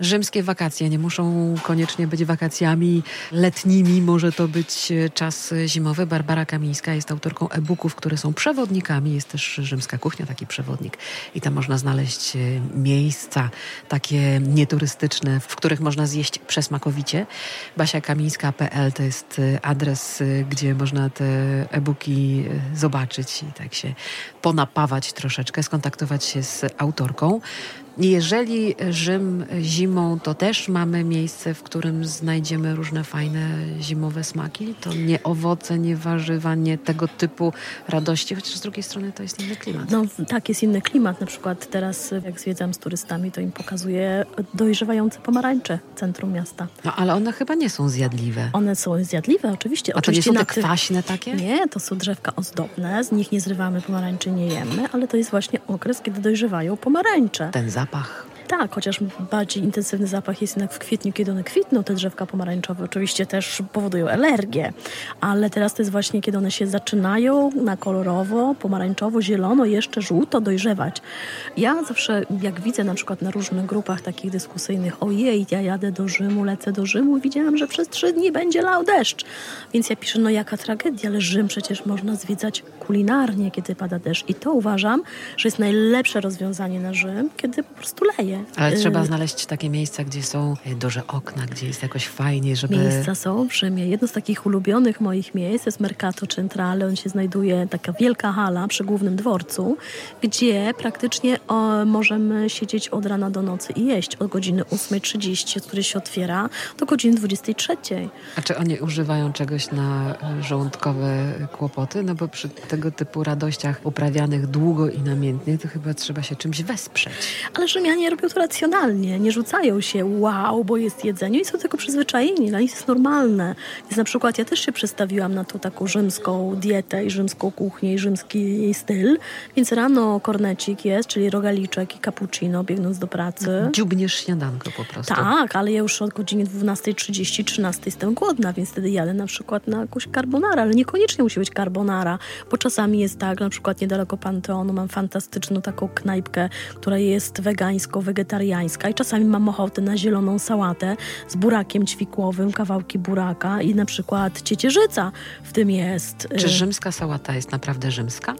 Rzymskie wakacje nie muszą koniecznie być wakacjami letnimi, może to być czas zimowy. Barbara Kamińska jest autorką e-booków, które są przewodnikami. Jest też rzymska kuchnia, taki przewodnik. I tam można znaleźć e, miejsca takie nieturystyczne, w których można zjeść przesmakowicie. basiakamińska.pl to jest e, adres, e, gdzie można te e-booki zobaczyć i tak się ponapawać troszeczkę, skontaktować się z autorką. Jeżeli Rzym zimą, to też mamy miejsce, w którym znajdziemy różne fajne zimowe smaki. To nie owoce, nie warzywa, nie tego typu radości, chociaż z drugiej strony to jest inny klimat. No tak, jest inny klimat. Na przykład teraz, jak zwiedzam z turystami, to im pokazuję dojrzewające pomarańcze w centrum miasta. No ale one chyba nie są zjadliwe. One są zjadliwe, oczywiście. A oczywiście to nie są te kwaśne takie? Nie, to są drzewka ozdobne, z nich nie zrywamy pomarańczy, nie jemy, ale to jest właśnie okres, kiedy dojrzewają pomarańcze. Ten zapach. zapach. Tak, chociaż bardziej intensywny zapach jest jednak w kwietniu, kiedy one kwitną, te drzewka pomarańczowe. Oczywiście też powodują alergię, ale teraz to jest właśnie, kiedy one się zaczynają na kolorowo, pomarańczowo, zielono, jeszcze żółto dojrzewać. Ja zawsze, jak widzę na przykład na różnych grupach takich dyskusyjnych, ojej, ja jadę do Rzymu, lecę do Rzymu, widziałam, że przez trzy dni będzie lał deszcz. Więc ja piszę, no jaka tragedia, ale Rzym przecież można zwiedzać kulinarnie, kiedy pada deszcz. I to uważam, że jest najlepsze rozwiązanie na Rzym, kiedy po prostu leje. Ale trzeba y, znaleźć takie miejsca, gdzie są y, duże okna, gdzie jest jakoś fajnie, żeby... Miejsca są w Rzymie. Jedno z takich ulubionych moich miejsc jest Mercato Centrale. On się znajduje, taka wielka hala przy głównym dworcu, gdzie praktycznie o, możemy siedzieć od rana do nocy i jeść od godziny 8.30, od której się otwiera, do godziny 23.00. A czy oni używają czegoś na żołądkowe kłopoty? No bo przy tego typu radościach uprawianych długo i namiętnie, to chyba trzeba się czymś wesprzeć. Ale Rzymianie robią to racjonalnie, nie rzucają się wow, bo jest jedzenie i są tego przyzwyczajeni, dla nich jest normalne. Więc na przykład ja też się przestawiłam na tą taką rzymską dietę i rzymską kuchnię i rzymski styl, więc rano kornecik jest, czyli rogaliczek i cappuccino biegnąc do pracy. Dziubniesz śniadanko po prostu. Tak, ale ja już od godziny 12.30, 13 jestem głodna, więc wtedy jadę na przykład na jakąś carbonara, ale niekoniecznie musi być carbonara, bo czasami jest tak, na przykład niedaleko Panteonu mam fantastyczną taką knajpkę, która jest wegańsko wegetariańska i czasami mam ochotę na zieloną sałatę z burakiem ćwikłowym, kawałki buraka i na przykład ciecierzyca w tym jest. Czy rzymska sałata jest naprawdę rzymska?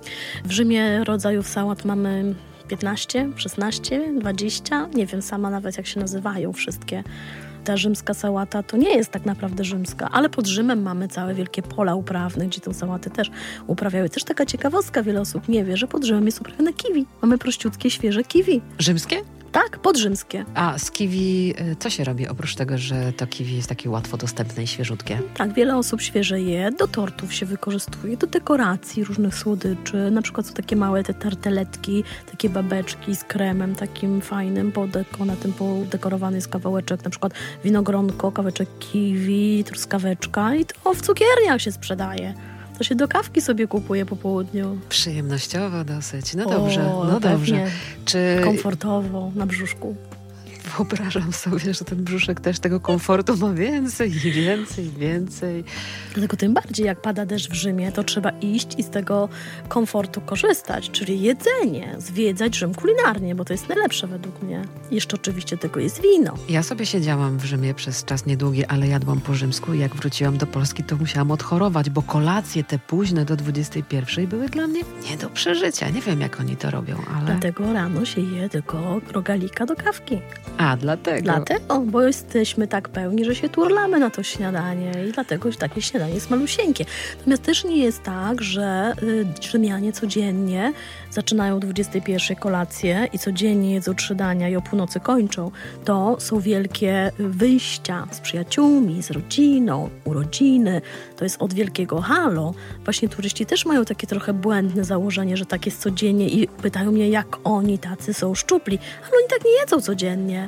W Rzymie rodzajów sałat mamy 15, 16, 20, nie wiem sama nawet jak się nazywają wszystkie ta rzymska sałata to nie jest tak naprawdę rzymska, ale pod Rzymem mamy całe wielkie pola uprawne, gdzie tą sałatę też uprawiały. Też taka ciekawostka, wiele osób nie wie, że pod Rzymem jest uprawiane kiwi. Mamy prościutkie, świeże kiwi. Rzymskie? Tak, podrzymskie. A z kiwi y, co się robi oprócz tego, że to kiwi jest takie łatwo dostępne i świeżutkie? Tak, wiele osób świeże je, do tortów się wykorzystuje, do dekoracji różnych słodyczy. Na przykład są takie małe te tarteletki, takie babeczki z kremem takim fajnym, podeko, na tym podekorowany jest kawałeczek, na przykład winogronko, kawałeczek kiwi, truskaweczka i to w cukierniach się sprzedaje to się do kawki sobie kupuje po południu. Przyjemnościowo dosyć. No dobrze, no dobrze. Czy... Komfortowo na brzuszku wyobrażam sobie, że ten brzuszek też tego komfortu ma więcej i więcej i więcej. Dlatego tym bardziej jak pada deszcz w Rzymie, to trzeba iść i z tego komfortu korzystać, czyli jedzenie, zwiedzać Rzym kulinarnie, bo to jest najlepsze według mnie. Jeszcze oczywiście tego jest wino. Ja sobie siedziałam w Rzymie przez czas niedługi, ale jadłam po rzymsku i jak wróciłam do Polski, to musiałam odchorować, bo kolacje te późne do 21 były dla mnie nie do przeżycia. Nie wiem, jak oni to robią, ale... Dlatego rano się je tylko rogalika do kawki. A, dlatego. Dlatego, bo jesteśmy tak pełni, że się turlamy na to śniadanie i dlatego takie śniadanie jest malusieńkie. Natomiast też nie jest tak, że y, Rzymianie codziennie zaczynają o 21 kolację i codziennie jedzą trzy dania i o północy kończą. To są wielkie wyjścia z przyjaciółmi, z rodziną, urodziny. To jest od wielkiego halo. Właśnie turyści też mają takie trochę błędne założenie, że tak jest codziennie i pytają mnie, jak oni tacy są szczupli. Ale oni tak nie jedzą codziennie.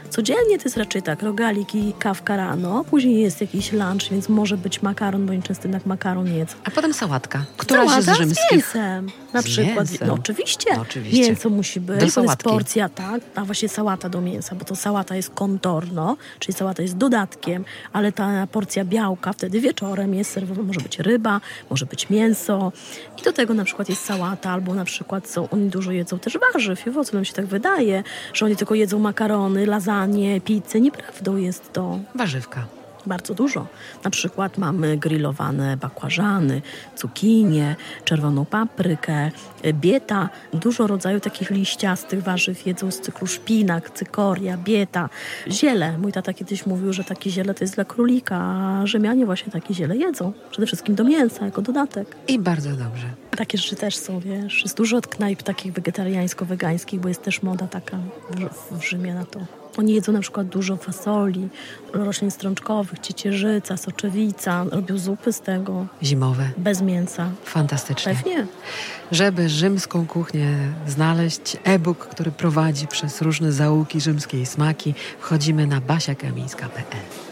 Codziennie to jest raczej tak, rogalik i kawka rano, później jest jakiś lunch, więc może być makaron, bo oni często jednak makaron jedzą. A potem sałatka. Któraś Sałata z rzymskich? z mięsem. Na z przykład. Mięsem. No oczywiście. No, oczywiście. Mięso musi być. Do to jest porcja, tak. A właśnie sałata do mięsa, bo to sałata jest kontorno, czyli sałata jest dodatkiem, ale ta porcja białka wtedy wieczorem jest serwowana. Może być ryba, może być mięso. I do tego na przykład jest sałata, albo na przykład są, oni dużo jedzą też warzyw i owoców. Nam się tak wydaje, że oni tylko jedzą makarony, lasagne, śniadanie, pizzę. Nieprawdą jest to. Warzywka. Bardzo dużo. Na przykład mamy grillowane bakłażany, cukinie, czerwoną paprykę, bieta. Dużo rodzaju takich liściastych warzyw jedzą z cyklu szpinak, cykoria, bieta, ziele. Mój tata kiedyś mówił, że takie ziele to jest dla królika, a Rzymianie właśnie takie ziele jedzą. Przede wszystkim do mięsa, jako dodatek. I bardzo dobrze. Takie rzeczy też są, wiesz. Jest dużo knajp takich wegetariańsko-wegańskich, bo jest też moda taka w, w Rzymie na to. Oni jedzą na przykład dużo fasoli, roślin strączkowych, ciecierzyca, soczewica. Robią zupy z tego. Zimowe. Bez mięsa. Fantastycznie. Pewnie. Żeby rzymską kuchnię znaleźć, e-book, który prowadzi przez różne zaułki rzymskiej smaki, wchodzimy na basiakamińska.pl.